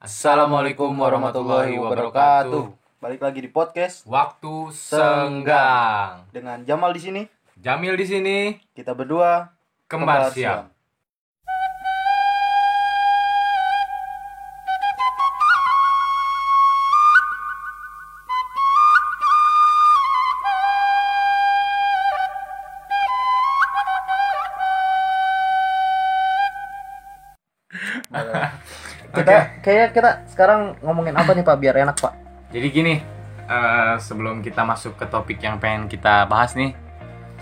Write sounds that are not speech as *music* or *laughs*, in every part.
Assalamualaikum warahmatullahi wabarakatuh. Balik lagi di podcast Waktu senggang. dengan Jamal di sini. Jamil di sini, Kita berdua kembar siap. Kita kayak kita sekarang ngomongin apa nih Pak biar enak Pak? Jadi gini, eh, sebelum kita masuk ke topik yang pengen kita bahas nih,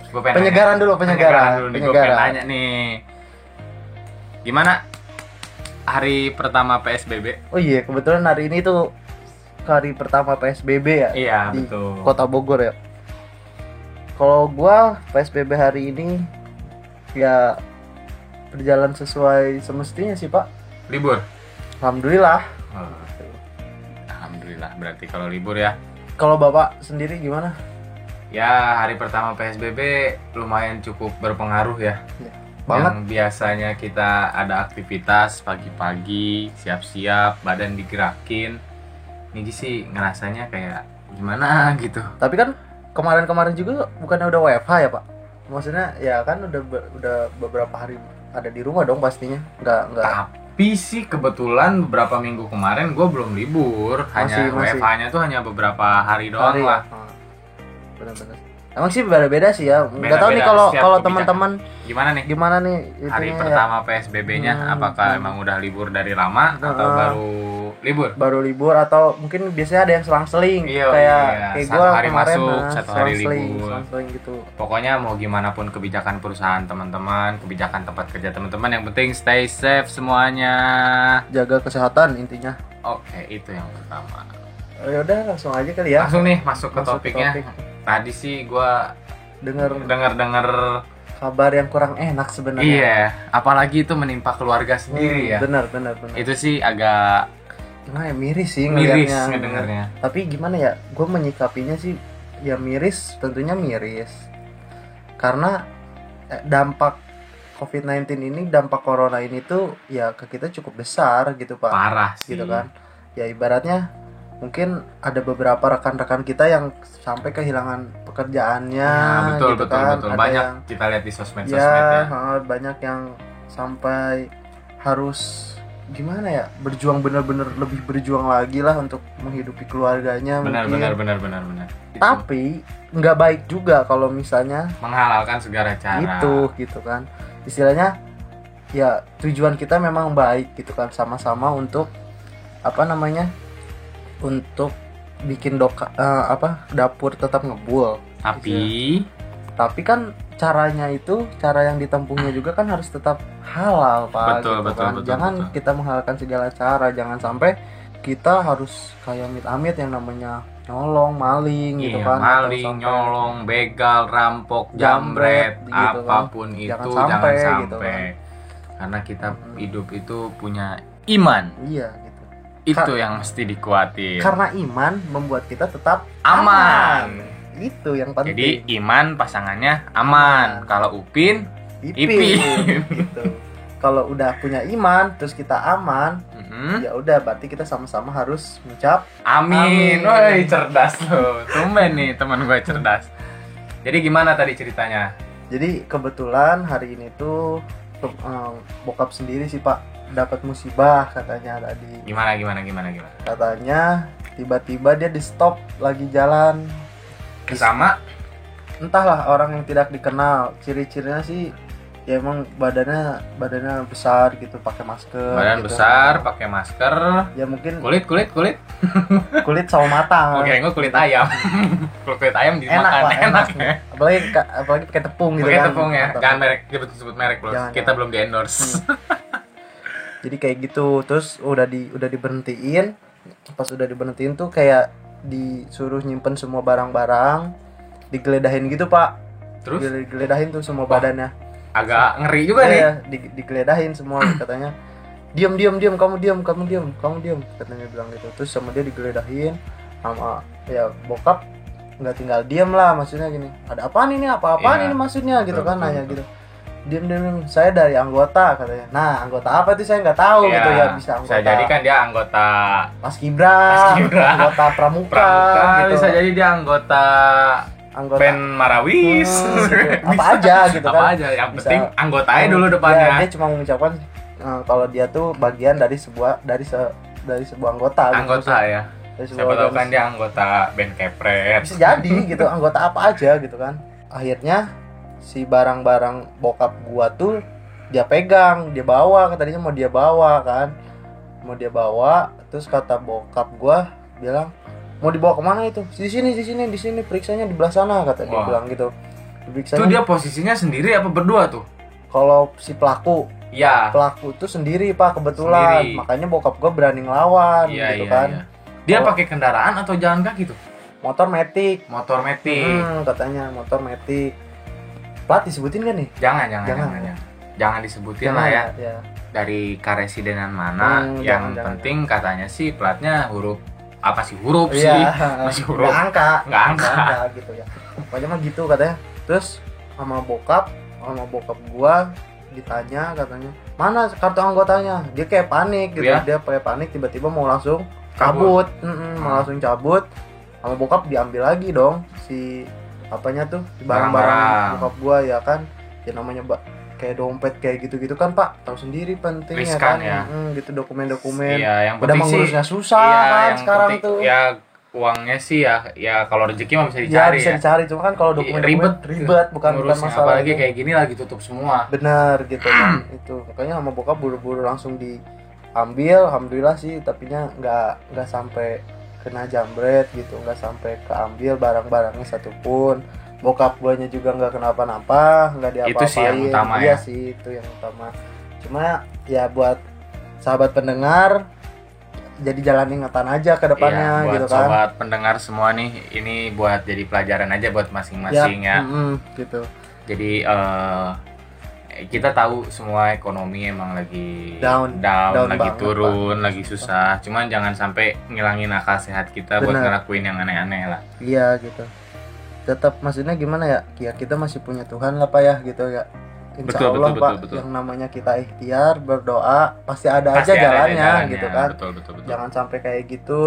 gue pengen Penyegaran nanya- dulu, penyegaran. dulu nih, gue pengen Penyegaran. nanya nih, gimana hari pertama PSBB? Oh iya, kebetulan hari ini tuh hari pertama PSBB ya Iya di betul. Kota Bogor ya. Kalau gua PSBB hari ini ya berjalan sesuai semestinya sih Pak. Libur. Alhamdulillah. Oh, Alhamdulillah. Berarti kalau libur ya, Kalau Bapak sendiri gimana? ya hari pertama PSBB lumayan cukup berpengaruh ya. Banget. Yang biasanya kita ada aktivitas pagi-pagi, siap-siap, badan digerakin. Ini sih ngerasanya kayak gimana *laughs* gitu. Tapi kan kemarin-kemarin juga bukannya udah WFH ya Pak? Maksudnya ya kan udah udah beberapa hari ada di rumah dong pastinya. Nggak nggak. Tapi sih kebetulan beberapa minggu kemarin gue belum libur, hanya Masih-. WFH-nya tuh hanya beberapa hari doang hari lah. ya? Ah, Benar-benar. Emang sih beda-beda sih ya. Nggak tahu nih kalau kalau teman-teman Gimana nih? gimana nih Hari ya. pertama PSBB-nya Hmm, apakah hmm. emang udah libur dari lama atau Nah. baru libur? baru libur atau mungkin biasanya ada yang selang-seling Iya, kayak iya. kayak Satu gua hari kemarin masuk, nah, satu hari selang-seling, libur. selang-seling gitu. Pokoknya mau gimana pun kebijakan perusahaan teman-teman, kebijakan tempat kerja teman-teman, yang penting stay safe semuanya. Jaga kesehatan intinya. Oke, itu yang pertama. Ya udah langsung aja kali ya. Langsung nih masuk ke Masuk ke topiknya. topik. Tadi sih gua Dengar dengar-dengar kabar yang kurang enak sebenarnya. iya, apalagi itu menimpa keluarga sendiri ya. Benar, benar, benar. Itu sih agak Gimana ya miris sih miris ngedengarnya. Tapi gimana ya? Gue menyikapinya sih ya miris, tentunya miris. Karena eh, dampak COVID-19 ini, dampak corona ini tuh ya ke kita cukup besar gitu, Pak. Parah sih. Gitu kan. Ya ibaratnya mungkin ada beberapa rekan-rekan kita yang sampai kehilangan pekerjaannya Ya, betul gitu betul kan. betul Ada banyak yang kita lihat di sosmed-sosmed ya, ya. banyak yang sampai harus gimana ya berjuang bener-bener lebih berjuang lagi lah untuk menghidupi keluarganya Benar mungkin. benar benar benar benar. Tapi nggak baik juga kalau misalnya menghalalkan segala cara. itu gitu kan istilahnya ya tujuan kita memang baik gitu kan sama-sama untuk apa namanya untuk bikin doka eh, apa dapur tetap ngebul Tapi tapi kan caranya itu cara yang ditempuhnya juga kan harus tetap halal pak Betul, gitu betul, kan. betul, jangan betul. kita menghalalkan segala cara jangan sampai kita harus kayak amit-amit yang namanya nyolong maling gitu iya, kan maling, sampai- nyolong, begal, rampok, Jambret, jambret, gitu kan. apa pun itu Jangan jangan sampai, sampai. gitu kan. Karena kita hidup itu punya iman. iya gitu Itu yang mesti dikuatin. karena iman membuat kita tetap aman. Itu yang penting Jadi iman pasangannya aman. Aman. Kalau Upin, Ipin, Ipin. gitu kalau udah punya iman terus kita aman mm, ya udah berarti kita sama-sama harus mengucap amin. Amin. Woi, cerdas loh. Tumben nih teman gue cerdas. Jadi gimana tadi ceritanya? Jadi kebetulan hari ini tuh eh, bokap sendiri sih pak dapat musibah katanya tadi. Gimana gimana gimana gimana? Katanya tiba-tiba dia di stop lagi jalan. Sama Entahlah orang yang tidak dikenal. Ciri-cirinya sih ya emang badannya badannya besar gitu pakai masker. badan gitu. besar, pakai masker, Ya mungkin kulit kulit kulit. *laughs* kulit sawo matang. Oke, gue kulit ayam. *laughs* Kulit ayam Enak dimakan pak, enak. enak. ya. Apalagi apalagi pakai tepung gitu Pakai kan. tepung ya. Jangan merek, sebut sebut merek. Jangan, Kita jangan. belum di endorse. jadi kayak gitu terus udah di udah diberhentiin pas udah diberhentiin tuh kayak disuruh nyimpen semua barang-barang digeledahin gitu pak. Terus? Digeledahin tuh semua Wah, badannya agak ngeri juga nih. Iya, di- digeledahin semua *clears throat* katanya. Diam diam diam kamu diam kamu diam kamu diam katanya bilang gitu. Terus sama dia digeledahin sama ya bokap nggak tinggal diam lah maksudnya gini. Ada apaan ini? Apa apaan Iya. ini maksudnya? Gitu Betul, kan betul, nanya betul. gitu diem diem. saya dari anggota katanya nah anggota apa itu saya nggak tahu Iya, gitu ya bisa anggota bisa jadi kan dia anggota paskibra, Paskibra. anggota pramuka, pramuka gitu. bisa jadi dia anggota anggota band Marawis Hmm, gitu. apa aja gitu apa kan aja yang Bisa. penting anggota aja dulu Iya, depannya dia cuma mengucapkan eh, kalau dia tuh bagian dari sebuah dari se dari sebuah anggota gitu. anggota ya dari sebuah siapa tahu kan dia anggota band kepret bisa jadi gitu anggota apa aja gitu kan akhirnya si barang-barang bokap gua tuh dia pegang dia bawa katanya mau dia bawa kan. Mau dia bawa terus kata bokap gua bilang mau dibawa ke mana itu? Di sini di sini di sini periksanya di belah sana kata dia Wah. bilang gitu. Itu dia posisinya sendiri apa berdua tuh? Kalau si pelaku. Ya pelaku itu sendiri pak kebetulan. Sendiri. makanya bokap gua berani ngelawan iya gitu iya kan. iya. Dia pakai kendaraan atau jalan kaki tuh? Motor metik motor metik Hmm, katanya motor metik plat disebutin kan nih jangan jangan Jangan. jangan jangan, Jangan disebutin lah ya ya. dari karesidenan mana Hmm, yang jangan, jangan. penting katanya sih platnya huruf apa sih huruf sih Iya, *laughs* masih huruf. nggak angka, Nggak angka. gitu ya. Pokoknya mah gitu katanya. Terus sama bokap, sama bokap gua ditanya katanya, "Mana kartu anggotanya?" Dia kayak panik gitu. Iya. Dia kayak panik tiba-tiba mau langsung cabut. Mm-mm, mau Hmm. langsung cabut. Sama bokap diambil lagi dong si apanya tuh? Barang-barang. Bokap gua ya kan. Ya namanya ba- kayak dompet kayak gitu-gitu kan Pak? Tahu sendiri pentingnya Riskan kan? ya. Mm, gitu dokumen-dokumen. Iya yang udah mengurusnya susah iya, kan yang sekarang penting- tuh. ya uangnya sih ya ya kalau rezeki mah bisa ya dicari bisa ya, dicari. Cuma kan kalau dokumen ribet ribet. bukan bukan masalah apalagi kayak gini lagi tutup semua. Benar gitu kan. *clears throat* Itu makanya sama bokap buru-buru langsung diambil alhamdulillah sih tapi nya nggak nggak sampai kena jambret gitu nggak sampai keambil barang-barangnya satupun. Bokap guanya juga nggak kenapa-napa nggak diapa-apain Itu sih yang utama iya ya. sih itu yang utama. Cuma ya buat sahabat pendengar jadi jalan ingatan aja ke depannya Iya, buat gitu kan. sobat pendengar semua nih ini buat jadi pelajaran aja buat masing-masing ya, mm-mm, gitu. Jadi eh, kita tahu semua ekonomi emang lagi Down. down, Down lagi banget, turun, lagi susah. Cuman jangan sampai ngilangin akal sehat kita buat Benar. ngelakuin yang aneh-aneh lah. Iya gitu. Tetap maksudnya gimana ya? Ya kita masih punya Tuhan lah pak ya gitu ya. Insya Betul, Allah betul, pak betul, betul. yang namanya kita ikhtiar berdoa pasti ada Pasti aja ada jalannya, jalannya, gitu kan. Betul, betul, betul. Jangan sampai kayak gitu.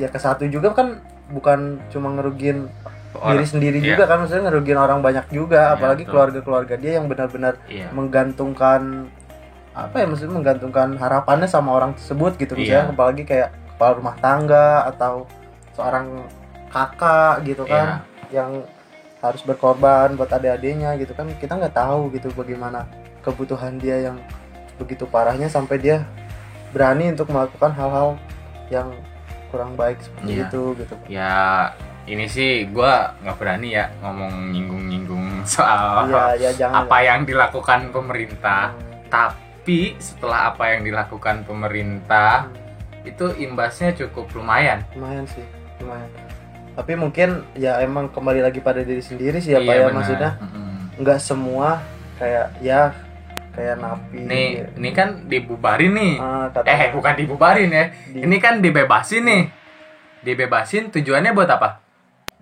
Ya ke satu juga kan bukan cuma ngerugin Orang- diri sendiri iya. juga kan maksudnya ngerugin orang banyak juga Iya, apalagi keluarga-keluarga dia yang benar-benar Iya. menggantungkan apa ya maksudnya menggantungkan harapannya sama orang tersebut gitu misalnya Iya. apalagi kayak kepala rumah tangga atau seorang kakak gitu kan Iya. yang harus berkorban buat adik-adiknya gitu kan kita nggak tahu gitu bagaimana kebutuhan dia yang begitu parahnya sampai dia berani untuk melakukan hal-hal yang kurang baik seperti Iya. itu gitu Ya ini sih gua nggak berani ya ngomong nyinggung-nyinggung *laughs* soal ya jangan apa yang dilakukan pemerintah. Hmm. Tapi setelah apa yang dilakukan pemerintah itu imbasnya cukup lumayan. lumayan sih lumayan tapi mungkin ya emang kembali lagi pada diri sendiri sih ya Pak Iya, ya maksudnya nggak semua kayak ya kayak napi Nih, ini kan dibubarin nih. Ah, Eh, bukan dibubarin ya. di- Ini kan dibebasin nih. Dibebasin tujuannya buat apa?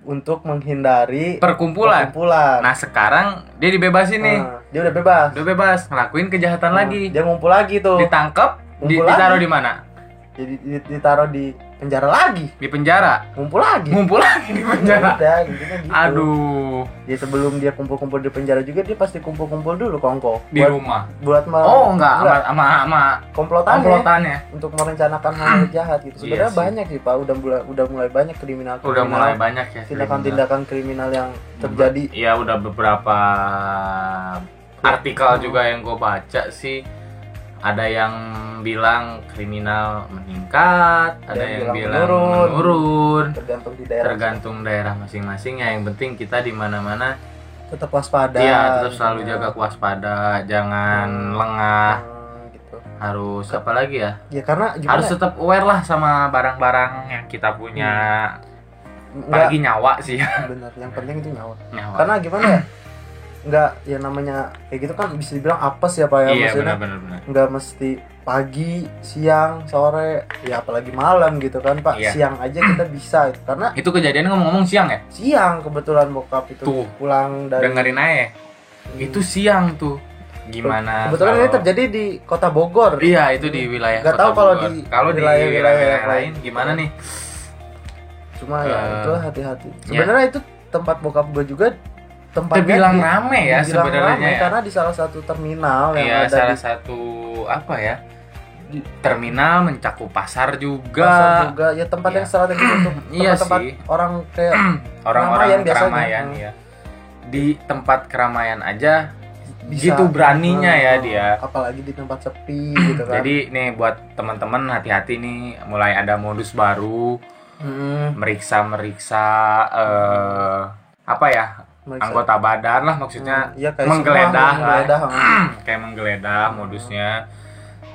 Untuk menghindari Perkumpulan. perkumpulan Nah, sekarang dia dibebasin nih. Ah, dia udah bebas Udah bebas ngelakuin kejahatan Ah, lagi. dia ngumpul lagi tuh Ditangkap, di- ditaruh di mana? jadi di- ditaruh di penjara lagi Di penjara. ngumpul lagi Ngumpul lagi di penjara. udah intinya gitu Aduh, dia sebelum dia kumpul-kumpul di penjara juga dia pasti kumpul-kumpul dulu kongko di buat rumah. buat me- Oh, enggak sama sama sama komplotannya komplotannya. untuk merencanakan hal jahat gitu. Iya Sebenarnya sih. banyak sih Pak, udah mulai udah mulai banyak kriminal Udah mulai banyak ya tindakan-tindakan kriminal yang terjadi. Iya, udah beberapa artikel juga yang gue baca sih ada yang bilang kriminal meningkat, ada, Ada yang, yang bilang bilang menurun. menurun. Tergantung di daerah. Tergantung daerah masing-masing ya. Yang penting kita di mana-mana Tetap waspada. Iya, tetap selalu gitu. jaga kewaspada, jangan Hmm. lengah. Hmm, gitu. Harus apa lagi ya? Ya karena gimana? Harus tetap aware lah sama barang-barang yang kita punya. Enggak Apalagi nyawa sih ya. benar, yang penting itu nyawa. Nyawa. Karena gimana ya? *clears throat* Enggak ya namanya kayak gitu kan bisa dibilang apes ya Pak ya iya, maksudnya. nggak mesti pagi, siang, sore, ya apalagi malam gitu kan Pak. Iya. Siang aja kita bisa itu. karena Itu kejadian ngomong-ngomong siang ya? siang kebetulan bokap itu Tuh. pulang dari Dengerin aja. itu siang tuh gimana Kebetulan ini kalau- terjadi di Kota Bogor. iya itu di wilayah Nggak tahu kalau di kalau di wilayah-wilayah wilayah yang lain lain. gimana nih Cuma ya Eh, itu hati-hati. Sebenarnya itu tempat bokap gue juga tempatnya terbilang di- rame ya sebenarnya ya karena di salah satu terminal yang Iya, ada salah di satu apa ya? Terminal mencakup pasar juga. pasar juga ya tempat Iya. yang strategis untuk *clears throat* Iya tempat-tempat sih. orang kayak *clears throat* Orang-orang keramaian keramaian ya. Di tempat keramaian aja bisa gitu beraninya ya Hmm, dia. apalagi di tempat sepi *clears throat* gitu kan Jadi nih buat teman-teman hati-hati nih mulai ada modus baru Hmm, meriksa-meriksa eh apa ya? Meriksa. anggota badan lah maksudnya Hmm, iya, kayak menggeledah semua lah. menggeledah, hmm. kayak menggeledah modusnya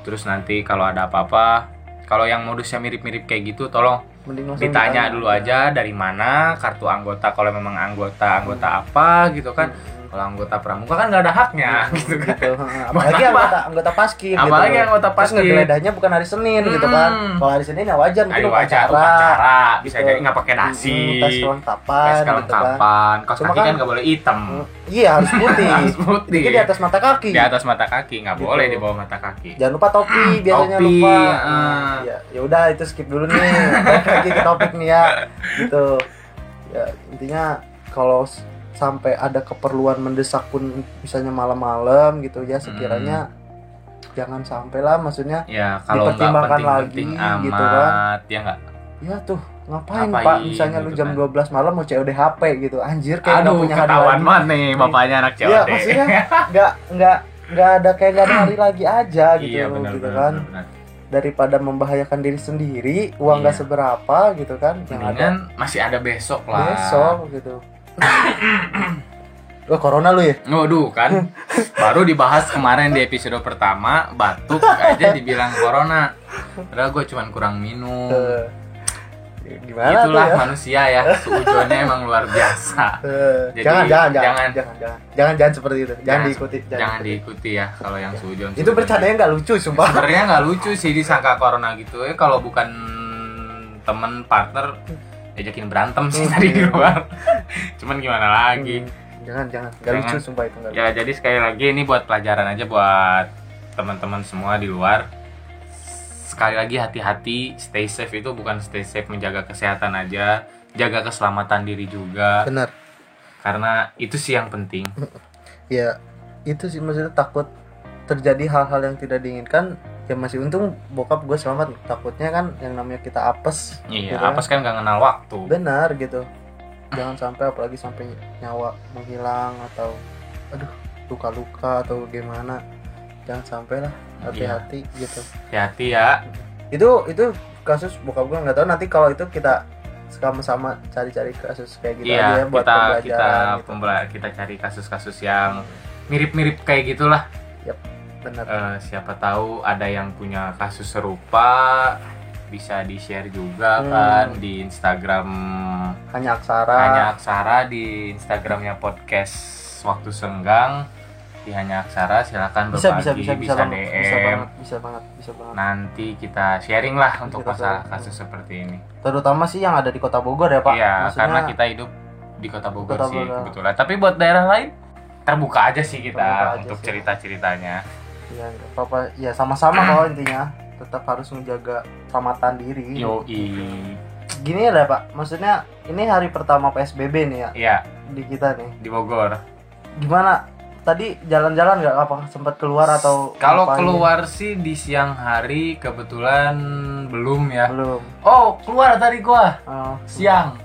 terus nanti kalau ada apa-apa kalau yang modusnya mirip-mirip kayak gitu tolong ditanya dulu aja dari mana kartu anggota kalau memang anggota anggota apa gitu kan Hmm. Kalau anggota pramuka kan nggak ada haknya gitu kan gitu. *laughs* apalagi Apa? anggota anggota paskib apalagi gitu. anggota Terus pasti ngegeledahnya bukan hari Senin gitu kan. Hmm. Kalau hari Senin ya wajar mungkin Ayo wajar upacara, upacara bisa gitu. jadi nggak pakai Hmm, tes kelengkapan tes gitu kan. kelengkapan kaos Cuma kaki kan- kan nggak boleh hitam Hmm, Iya harus putih. *laughs* harus putih Dikit di atas mata kaki. di atas mata kaki nggak Gitu. boleh di bawah mata kaki Jangan lupa topi biasanya Topi, lupa. ah. Ya, ya udah itu skip dulu nih. Lagi ke topik nih ya. Gitu. Ya intinya kalau sampai ada keperluan mendesak pun misalnya malam-malam gitu ya sekiranya jangan sampai lah maksudnya ya kalau Dipertimbangkan lagi, amat gitu kan. ya nggak? Ya tuh ngapain, Ngapain, pak? Misalnya lu gitu jam kan. 12 malam mau COD HP gitu. Anjir kayak aduh punya hari lagi. banget nih bapaknya anak COD Iya, maksudnya nggak nggak nggak ada kayak nggak ada hari *clears throat* lagi aja gitu iya benar gitu benar, kan. benar, benar. daripada membahayakan diri sendiri uang nggak Iya. seberapa gitu kan yang ada. masih ada besok lah. Besok gitu Wah corona lu ya? Waduh kan. Baru dibahas kemarin di episode pertama batuk aja dibilang corona. Padahal gue cuman kurang minum. Eh, gimana itulah ya? manusia ya seujonnya emang luar biasa. Eh, Jadi, jangan, jangan, jangan, jangan- jangan, jangan, jangan, jangan seperti itu, jangan, Jangan- diikuti, jangan, jangan diikuti. ya kalau yang seujon Itu bercandanya nggak lucu, sumpah. sebenarnya nggak lucu sih disangka corona gitu. Ya kalau bukan temen partner ajakin berantem sih tadi di luar. Cuman gimana lagi? Hmm, Jangan, jangan, nggak Jangan. lucu, sumpah itu lucu. ya jadi sekali lagi ini buat pelajaran aja buat teman-teman semua di luar. Sekali lagi hati-hati stay safe. Itu bukan stay safe menjaga kesehatan aja. Jaga keselamatan diri juga. Benar. karena itu sih yang penting. Ya, itu sih maksudnya takut terjadi hal-hal yang tidak diinginkan. Ya masih untung bokap gue selamat. Takutnya kan yang namanya kita apes. iya Gitu kan. apa kan nggak kenal waktu Benar gitu. Jangan sampai apalagi sampai nyawa menghilang atau aduh luka-luka atau gimana. Jangan sampai lah hati-hati gitu. hati-hati ya itu itu kasus bokap gue nggak tahu nanti kalau itu kita sama-sama cari-cari kasus kayak gitu aja iya ya buat kita kita pembelajaran gitu. pembela- kita cari kasus-kasus yang mirip-mirip kayak gitulah Eh, siapa tahu ada yang punya kasus serupa bisa di share juga Hmm. kan di Instagram. Hanya aksara. Hanya aksara di Instagramnya podcast waktu senggang. Di hanya aksara silakan bisa berbagi bisa bisa bisa, banget, DM bisa banget bisa banget bisa banget. Nanti kita sharing lah untuk masalah sharing. kasus seperti ini. Terutama sih yang ada di kota Bogor ya pak. Iya Maksudnya, karena kita hidup di kota Bogor Kota sih Bogor. kebetulan. Tapi buat daerah lain terbuka aja sih kita Terbuka untuk cerita ceritanya ya nggak apa-apa ya sama-sama kalau intinya. Tetap harus menjaga keselamatan diri. Yoi. Gini ya pak. Maksudnya ini hari pertama PSBB nih ya iya. di kita nih. Di Bogor. Gimana? Tadi jalan-jalan nggak? Apa sempat keluar atau Kalau keluar sih di siang hari kebetulan belum ya. belum. Oh, keluar tadi gua. Oh, siang.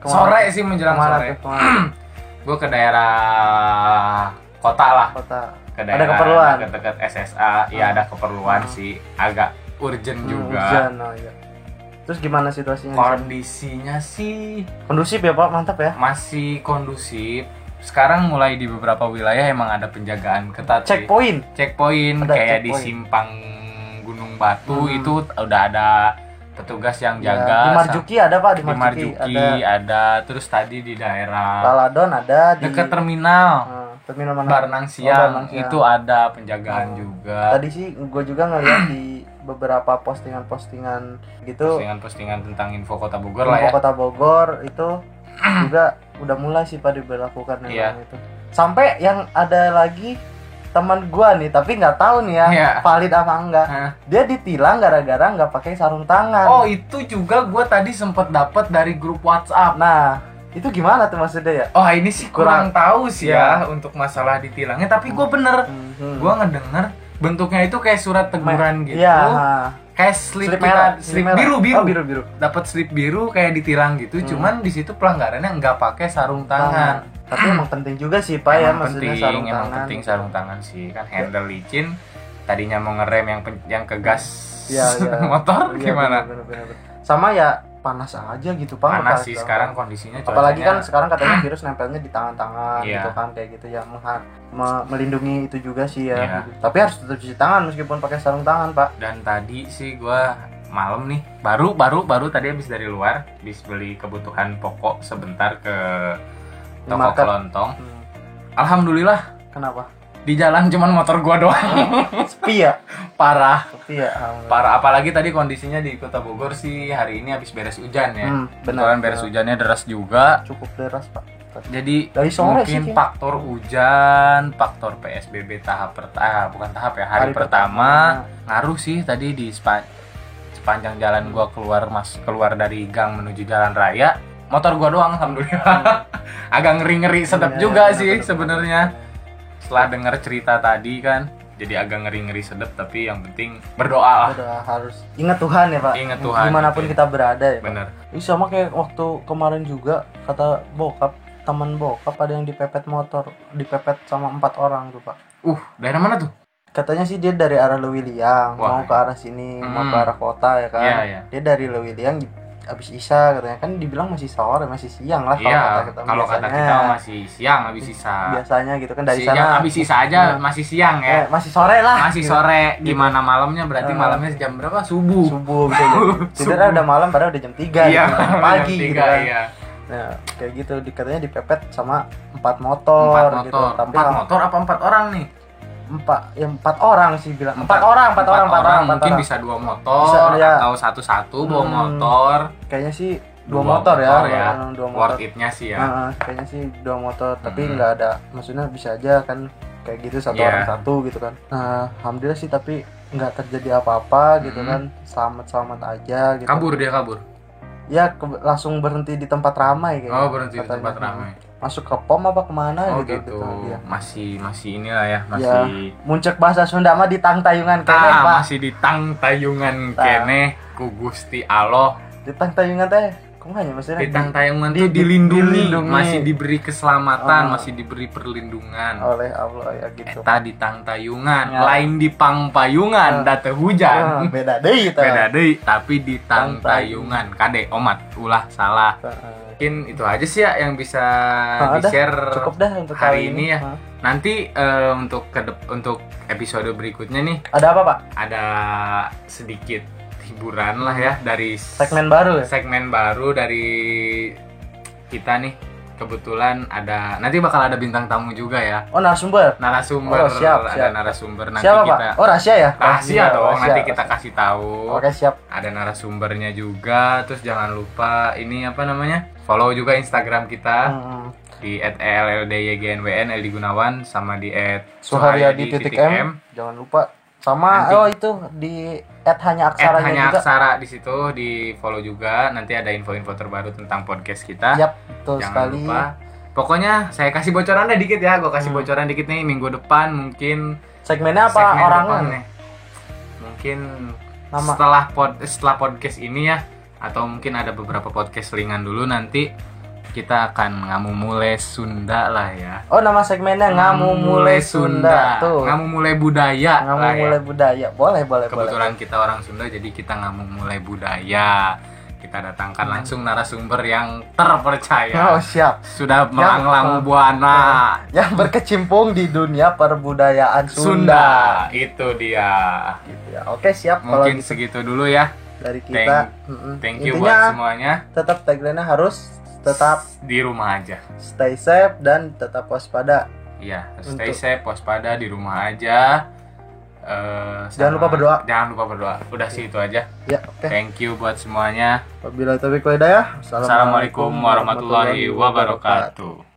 ke mana? Sore sih menjelang ke mana sore. tuh? Ke mana *clears throat* Gua ke daerah kota lah, kota ke daerah keperluan? dekat-dekat SSA. Iya, Hmm. ada keperluan Hmm. sih, agak urgent Hmm, juga. hujan, oh iya. terus gimana situasinya di? Kondisinya sih kondusif ya pak mantap ya masih kondusif. Sekarang mulai di beberapa wilayah emang ada penjagaan ketat sih. checkpoint checkpoint Ada kayak di checkpoint. simpang Gunung Batu Hmm. itu udah ada petugas yang Ya, jaga di Marjuki ada pak di di Marjuki, Marjuki ada ada. terus tadi di daerah Baladon ada di dekat terminal Ah, mana Barnang Oh, Siang Siang. itu ada penjagaan Oh. juga tadi sih gue juga ngeliat di beberapa postingan-postingan gitu postingan-postingan tentang info kota Bogor info lah ya kota Bogor itu *clears throat* juga udah mulai sih pak diberlakukan Iya. memang itu sampai yang ada lagi teman gua nih tapi nggak tahu nih ya Iya. valid apa enggak Hah? dia ditilang gara-gara nggak pakai sarung tangan Oh itu juga gue tadi sempet dapet dari grup WhatsApp. nah itu gimana tuh maksudnya ya Oh ini sih kurang, Kurang- tahu sih ya Iya. untuk masalah ditilangnya. Tapi gue bener, Mhm. gue ngedenger bentuknya itu kayak surat teguran gitu. Iya, ha. Kayak slip, slip merah slip merah. biru biru. oh, biru biru Dapat slip biru kayak ditilang gitu. Hmm. Cuman di situ pelanggarannya nggak pakai sarung tangan. tapi emang penting juga sih pak ya maksudnya penting, sarung emang tangan penting sarung tangan sih kan handle licin. Tadinya mau ngerem yang yang ke gas Iya, iya. *laughs* motor Iya, gimana? bener, bener, bener. sama ya panas aja gitu pak Panas sih sekarang kondisinya. apalagi kan sekarang katanya *clears throat* virus nempelnya di tangan-tangan Iya. gitu kan kayak gitu ya me- melindungi itu juga sih ya Iya. tapi harus tetap cuci tangan meskipun pakai sarung tangan pak dan tadi sih gua malam nih baru baru baru tadi habis dari luar habis beli kebutuhan pokok sebentar ke toko kelontong Hmm. alhamdulillah kenapa di jalan cuman motor gua doang. Sepi ya? Parah. Sepi ya parah apalagi tadi kondisinya di kota Bogor sih hari ini habis beres hujan ya. Hmm, beneran beres hujannya deras juga. Cukup deras pak. Jadi Dari sore sih, mungkin Ki. faktor hujan faktor PSBB tahap pertama bukan tahap ya hari, pertama ngaruh sih tadi di sepa- sepanjang jalan gua keluar mas keluar dari gang menuju jalan raya. Motor gua doang alhamdulillah. *laughs* Agak ngeri ngeri sedap Iya, juga bener, sih sebenarnya setelah dengar cerita tadi kan jadi agak ngeri ngeri sedap tapi yang penting berdoa lah udah harus ingat Tuhan ya pak Ingat Tuhan, di mana pun gitu kita berada ya Pak. bener Ini sama kayak waktu kemarin juga kata bokap teman bokap ada yang dipepet motor dipepet sama empat orang tuh pak uh daerah mana tuh katanya sih dia dari arah Lewiliang Wah. mau ke arah sini mau Hmm. ke arah kota ya kan Iya, iya. dia dari Lewiliang habis Isya katanya. Kan dibilang masih sore masih siang lah kalau iya kata kita kalau kata kita masih siang habis sisa biasanya gitu kan dari Siang, sana habis sisa aja Hmm. masih siang eh, ya masih sore lah. Masih sore gimana malamnya? Berarti Eh. malamnya jam berapa? Subuh. Subuh *laughs* bisa tidurnya Subuh. udah malam padahal udah jam 3 iya gitu, *laughs* kan. jam pagi tiga, gitu kan. iya. Nah, kayak gitu di- katanya dipepet sama empat motor, empat gitu. motor. Tapi empat motor apa empat orang nih empat ya empat orang sih bilang. Empat, orang, empat, orang, empat orang, empat mungkin orang. bisa dua motor Bisa, ya. atau satu satu dua Hmm. motor Kayaknya sih dua, motor, ya, ya. Hmm, dua motor. worth itnya sih ya Nah, kayaknya sih dua motor, tapi Hmm. nggak ada maksudnya bisa aja kan kayak gitu satu Iya. orang satu gitu kan. Nah, alhamdulillah sih tapi nggak terjadi apa-apa gitu Hmm. kan. Selamat-selamat aja gitu. kabur dia kabur Ya ke- langsung berhenti di tempat ramai kayaknya. oh berhenti di katanya. tempat ramai Masuk ke pom apa ke mana oh gitu, gitu Iya. masih masih inilah ya masih Muncul bahasa Sunda mah di tang tayungan kene, Ah, Pak. masih di tang tayungan Tah. kene ku Gusti Allah Di tang tayungan teh kumaha ya maksudnya? di tang tayungan di- tuh dilindungi, dilindungi. masih diberi keselamatan Oh. masih diberi perlindungan oleh Allah ya gitu. Eta di tang tayungan, Ya. lain di pang payungan, Ah. da teu Ah, hujan. beda deui. Beda deui, tapi di tang tayungan. Kade omat ulah salah. Mungkin itu aja sih ya yang bisa Ah, udah, di-share Cukup dah untuk hari kali ini ya. Hah. Nanti eh, untuk ke untuk episode berikutnya nih Ada apa, Pak? ada sedikit hiburan lah ya dari Segmen baru ya? segmen baru dari kita nih. Kebetulan ada nanti bakal ada bintang tamu juga ya. Oh, narasumber. narasumber Oh, siap, ada siap. narasumber nanti Siapa, kita Pak? Oh, rahasia ya? rahasia dong rahasia, nanti rahasia. kita kasih tahu Oke, siap. ada narasumbernya juga terus jangan lupa ini apa namanya follow juga instagram kita Hmm. di @elldynwn Eldi Gunawan sama di Suharyadi titik M. Jangan lupa sama Nanti- oh itu di at hanya At aksaranya hanya juga. aksara di situ di follow juga nanti ada info-info terbaru tentang podcast kita Yap, betul jangan sekali. lupa pokoknya saya kasih bocoran deh dikit ya gue kasih Hmm. bocoran dikit nih minggu depan mungkin Segmennya apa? segmen Orangnya. depannya. mungkin Nama. setelah pod setelah podcast ini ya atau mungkin ada beberapa podcast ringan dulu nanti kita akan ngamumule Sunda lah ya Oh, nama segmennya Ngamu Mule Sunda. Tuh. ngamumule budaya Ngamu lah ya. Mule Budaya. Boleh, boleh, boleh. kebetulan kita orang Sunda jadi kita ngamumule budaya kita datangkan langsung narasumber yang terpercaya Hmm. Oh, siap. sudah melanglang oh. buana Yang berkecimpung di dunia perbudayaan Sunda. Sunda itu dia Gitu ya. Oke, siap kalau mungkin gitu segitu dulu ya dari kita. Thank- thank you Intinya buat semuanya tetap tagline harus tetap di rumah aja stay safe dan tetap waspada. Iya, stay Untuk- safe, waspada di rumah aja. Eh, Jangan lupa berdoa. Jangan lupa berdoa. Udah sih itu aja. Ya, oke. Thank you buat semuanya. Wabillahi taufiq hidayah. Assalamualaikum warahmatullahi wabarakatuh.